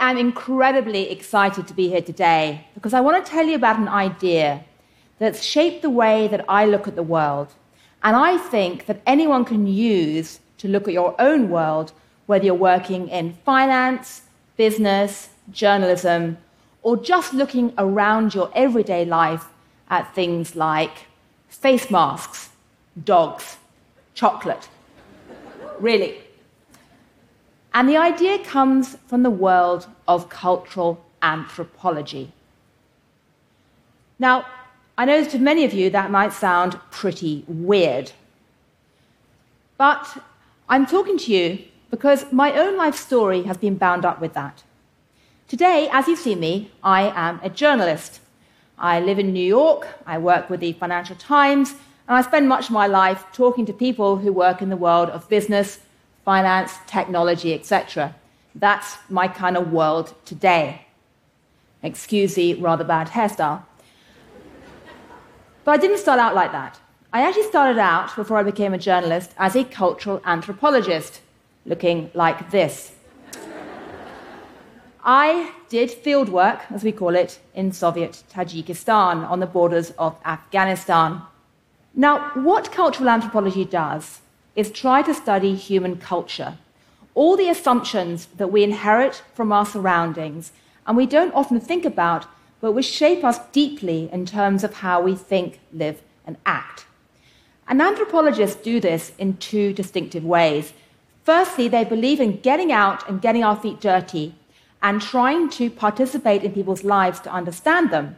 I am incredibly excited to be here today because I want to tell you about an idea that's shaped the way that I look at the world. And I think that anyone can use to look at your own world, whether you're working in finance, business, journalism, or just looking around your everyday life at things like face masks, dogs, chocolate. Really. And the idea comes from the world of cultural anthropology. Now, I know to many of you that might sound pretty weird. But I'm talking to you because my own life story has been bound up with that. Today, as you see me, I am a journalist. I live in New York, I work with the Financial Times, and I spend much of my life talking to people who work in the world of business, finance, technology, etc. That's my kind of world today. Excuse the rather bad hairstyle. But I didn't start out like that. I actually started out, before I became a journalist, as a cultural anthropologist, looking like this. I did field work, as we call it, in Soviet Tajikistan on the borders of Afghanistan. Now, what cultural anthropology does is try to study human culture, all the assumptions that we inherit from our surroundings and we don't often think about, but which shape us deeply in terms of how we think, live, and act. And anthropologists do this in two distinctive ways. Firstly, they believe in getting out and getting our feet dirty and trying to participate in people's lives to understand them,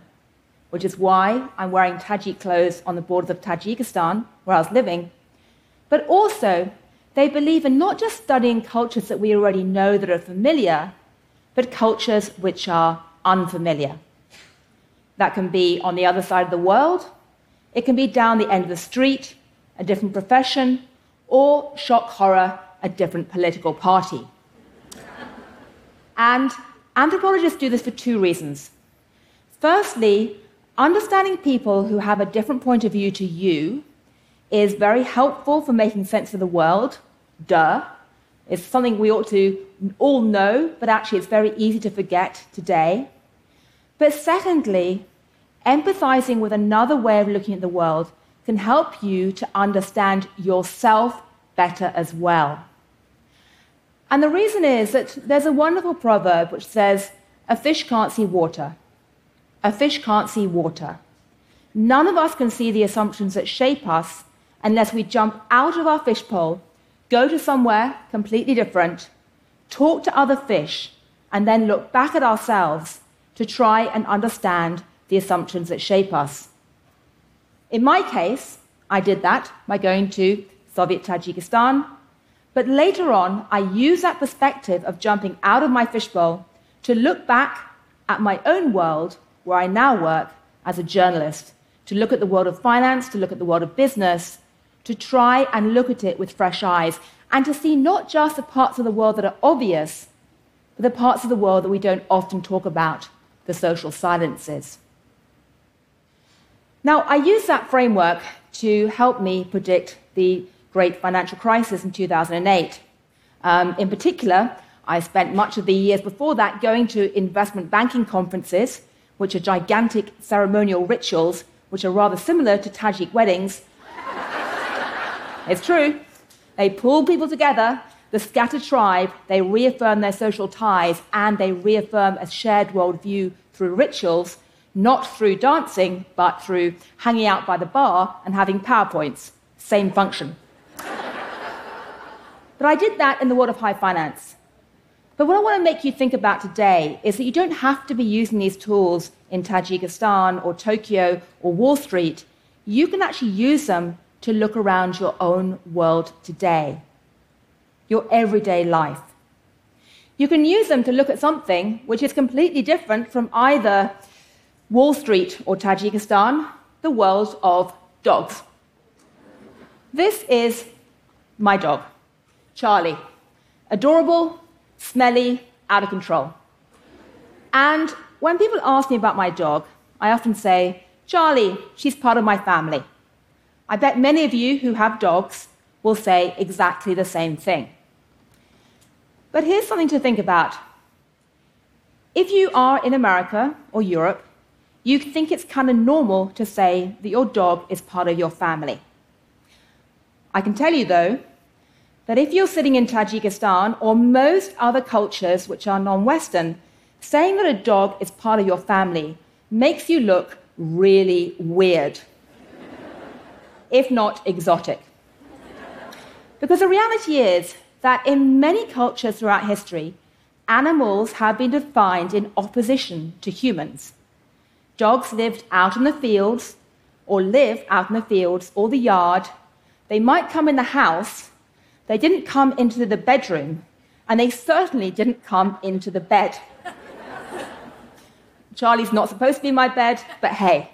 which is why I'm wearing Tajik clothes on the borders of Tajikistan, where I was living. But also, they believe in not just studying cultures that we already know that are familiar, but cultures which are unfamiliar. That can be on the other side of the world, it can be down the end of the street, a different profession, or shock horror, a different political party. And anthropologists do this for two reasons. Firstly, understanding people who have a different point of view to you is very helpful for making sense of the world. Duh. It's something we ought to all know, but actually it's very easy to forget today. But secondly, empathizing with another way of looking at the world can help you to understand yourself better as well. And the reason is that there's a wonderful proverb which says, A fish can't see water. A fish can't see water. None of us can see the assumptions that shape us unless we jump out of our fishbowl, go to somewhere completely different, talk to other fish, and then look back at ourselves to try and understand the assumptions that shape us. In my case, I did that by going to Soviet Tajikistan, but later on, I used that perspective of jumping out of my fishbowl to look back at my own world, where I now work as a journalist, to look at the world of finance, to look at the world of business, to try and look at it with fresh eyes, and to see not just the parts of the world that are obvious, but the parts of the world that we don't often talk about, the social silences. Now, I use that framework to help me predict the great financial crisis in 2008. Um, in particular, I spent much of the years before that going to investment banking conferences, which are gigantic ceremonial rituals, which are rather similar to Tajik weddings. It's true. They pull people together, the scattered tribe, they reaffirm their social ties, and they reaffirm a shared worldview through rituals, not through dancing, but through hanging out by the bar and having PowerPoints. Same function. But I did that in the world of high finance. But what I want to make you think about today is that you don't have to be using these tools in Tajikistan or Tokyo or Wall Street. You can actually use them to look around your own world today, your everyday life. You can use them to look at something which is completely different from either Wall Street or Tajikistan, the world of dogs. This is my dog. Charlie. Adorable, smelly, out of control. And when people ask me about my dog, I often say, Charlie, she's part of my family. I bet many of you who have dogs will say exactly the same thing. But here's something to think about. If you are in America or Europe, you think it's kind of normal to say that your dog is part of your family. I can tell you, though, that if you're sitting in Tajikistan or most other cultures which are non Western, saying that a dog is part of your family makes you look really weird, if not exotic. Because the reality is that in many cultures throughout history, animals have been defined in opposition to humans. Dogs lived out in the fields, or live out in the fields or the yard. They might come in the house. They didn't come into the bedroom, and they certainly didn't come into the bed. Charlie's not supposed to be in my bed, but hey.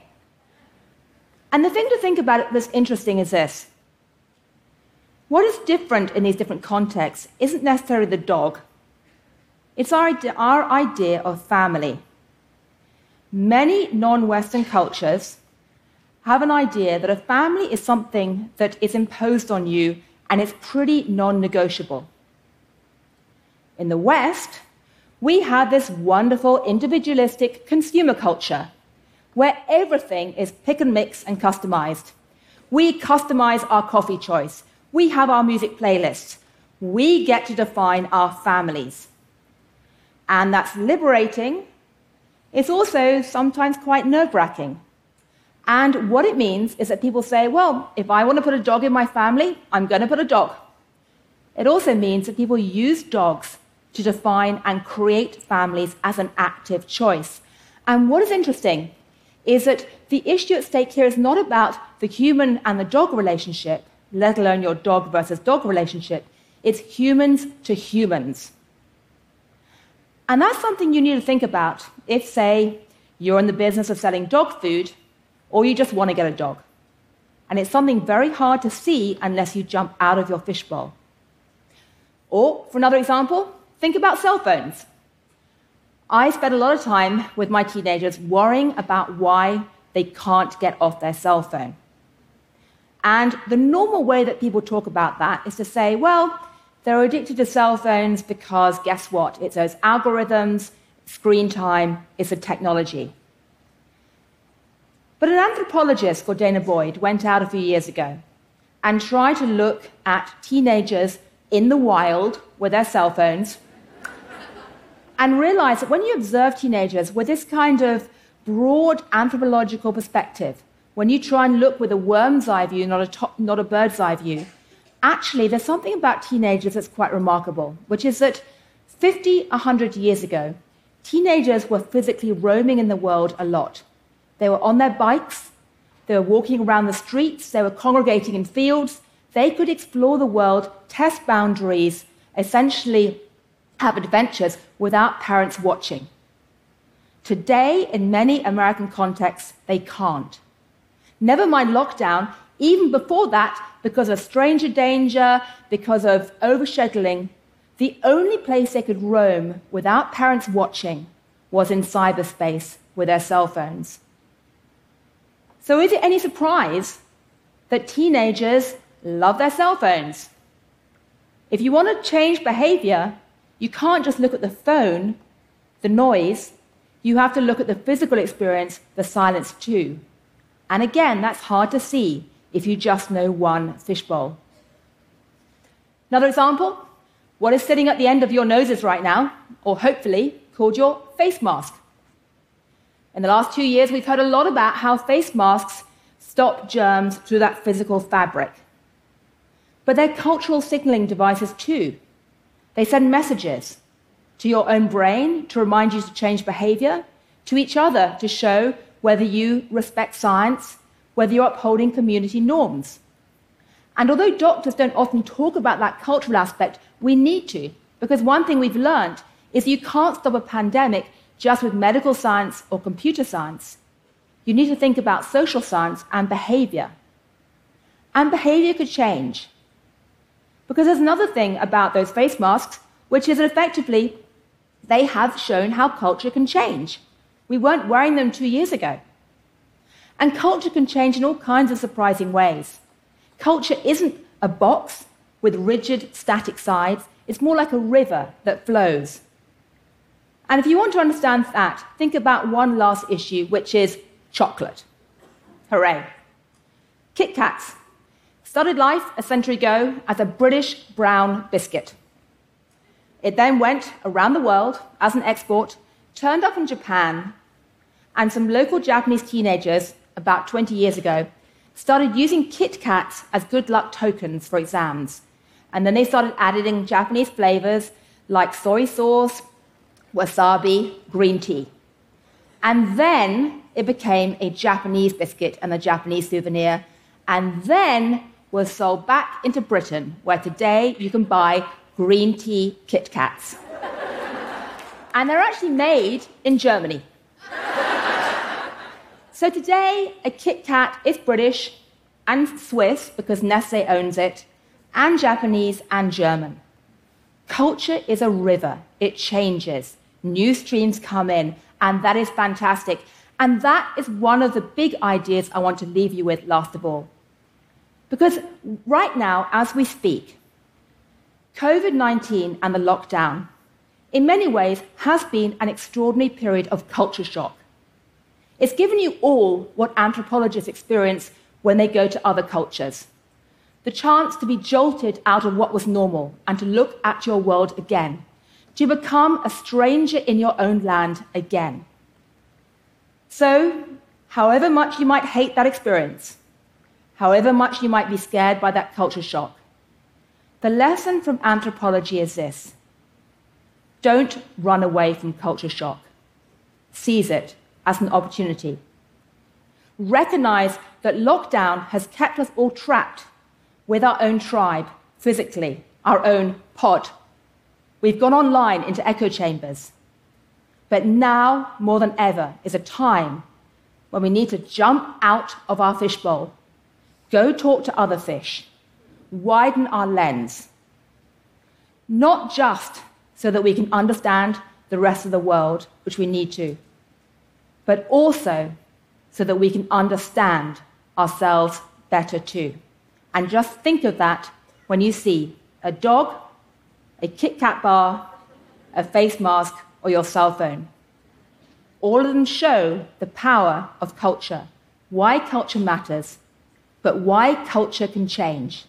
And the thing to think about that's interesting is this what is different in these different contexts isn't necessarily the dog, it's our idea, our idea of family. Many non Western cultures have an idea that a family is something that is imposed on you and it's pretty non negotiable. In the West, we have this wonderful individualistic consumer culture where everything is pick and mix and customized. We customize our coffee choice. We have our music playlists. We get to define our families. And that's liberating. It's also sometimes quite nerve wracking. And what it means is that people say, well, if I want to put a dog in my family, I'm going to put a dog. It also means that people use dogs to define and create families as an active choice. And what is interesting is that the issue at stake here is not about the human and the dog relationship, let alone your dog versus dog relationship. It's humans to humans. And that's something you need to think about if, say, you're in the business of selling dog food or you just want to get a dog. And it's something very hard to see unless you jump out of your fishbowl. Or, for another example, think about cell phones. I spend a lot of time with my teenagers worrying about why they can't get off their cell phone. And the normal way that people talk about that is to say, well, they're addicted to cell phones because guess what? It's those algorithms, screen time, it's the technology. But an anthropologist called Dana Boyd went out a few years ago and tried to look at teenagers in the wild with their cell phones and realize that when you observe teenagers with this kind of broad anthropological perspective, when you try and look with a worm's eye view, not a, top, not a bird's eye view, actually there's something about teenagers that's quite remarkable, which is that 50, 100 years ago, teenagers were physically roaming in the world a lot. They were on their bikes, they were walking around the streets, they were congregating in fields. They could explore the world, test boundaries, essentially have adventures without parents watching. Today, in many American contexts, they can't. Never mind lockdown, even before that, because of stranger danger, because of overscheduling, the only place they could roam without parents watching was in cyberspace with their cell phones. So, is it any surprise that teenagers love their cell phones? If you want to change behavior, you can't just look at the phone, the noise, you have to look at the physical experience, the silence too. And again, that's hard to see if you just know one fishbowl. Another example what is sitting at the end of your noses right now, or hopefully called your face mask? In the last two years, we've heard a lot about how face masks stop germs through that physical fabric. But they're cultural signaling devices too. They send messages to your own brain to remind you to change behavior, to each other to show whether you respect science, whether you're upholding community norms. And although doctors don't often talk about that cultural aspect, we need to, because one thing we've learned is you can't stop a pandemic just with medical science or computer science. You need to think about social science and behavior. And behavior could change. Because there's another thing about those face masks, which is effectively they have shown how culture can change. We weren't wearing them two years ago. And culture can change in all kinds of surprising ways. Culture isn't a box with rigid, static sides, it's more like a river that flows. And if you want to understand that, think about one last issue, which is chocolate. Hooray. Kit Kats started life a century ago as a British brown biscuit. It then went around the world as an export, turned up in Japan, and some local Japanese teenagers, about 20 years ago, started using Kit Kats as good luck tokens for exams. And then they started adding Japanese flavors like soy sauce, wasabi, green tea. And then it became a Japanese biscuit and a Japanese souvenir, and then was sold back into Britain, where today you can buy green tea Kit Kats. and they're actually made in Germany. so today, a Kit Kat is British and Swiss because Nestle owns it, and Japanese and German. Culture is a river, it changes new streams come in, and that is fantastic. And that is one of the big ideas I want to leave you with last of all. Because right now, as we speak, COVID 19 and the lockdown, in many ways, has been an extraordinary period of culture shock. It's given you all what anthropologists experience when they go to other cultures the chance to be jolted out of what was normal and to look at your world again to become a stranger in your own land again. So, however much you might hate that experience, however much you might be scared by that culture shock, the lesson from anthropology is this don't run away from culture shock, seize it as an opportunity. Recognize that lockdown has kept us all trapped with our own tribe, physically, our own pod, We've gone online into echo chambers. But now, more than ever, is a time when we need to jump out of our fishbowl, go talk to other fish, widen our lens. Not just so that we can understand the rest of the world, which we need to, but also so that we can understand ourselves better too. And just think of that when you see a dog a Kit Kat bar, a face mask, or your cell phone. All of them show the power of culture, why culture matters, but why culture can change,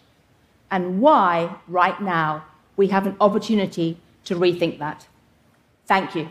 and why, right now, we have an opportunity to rethink that. Thank you.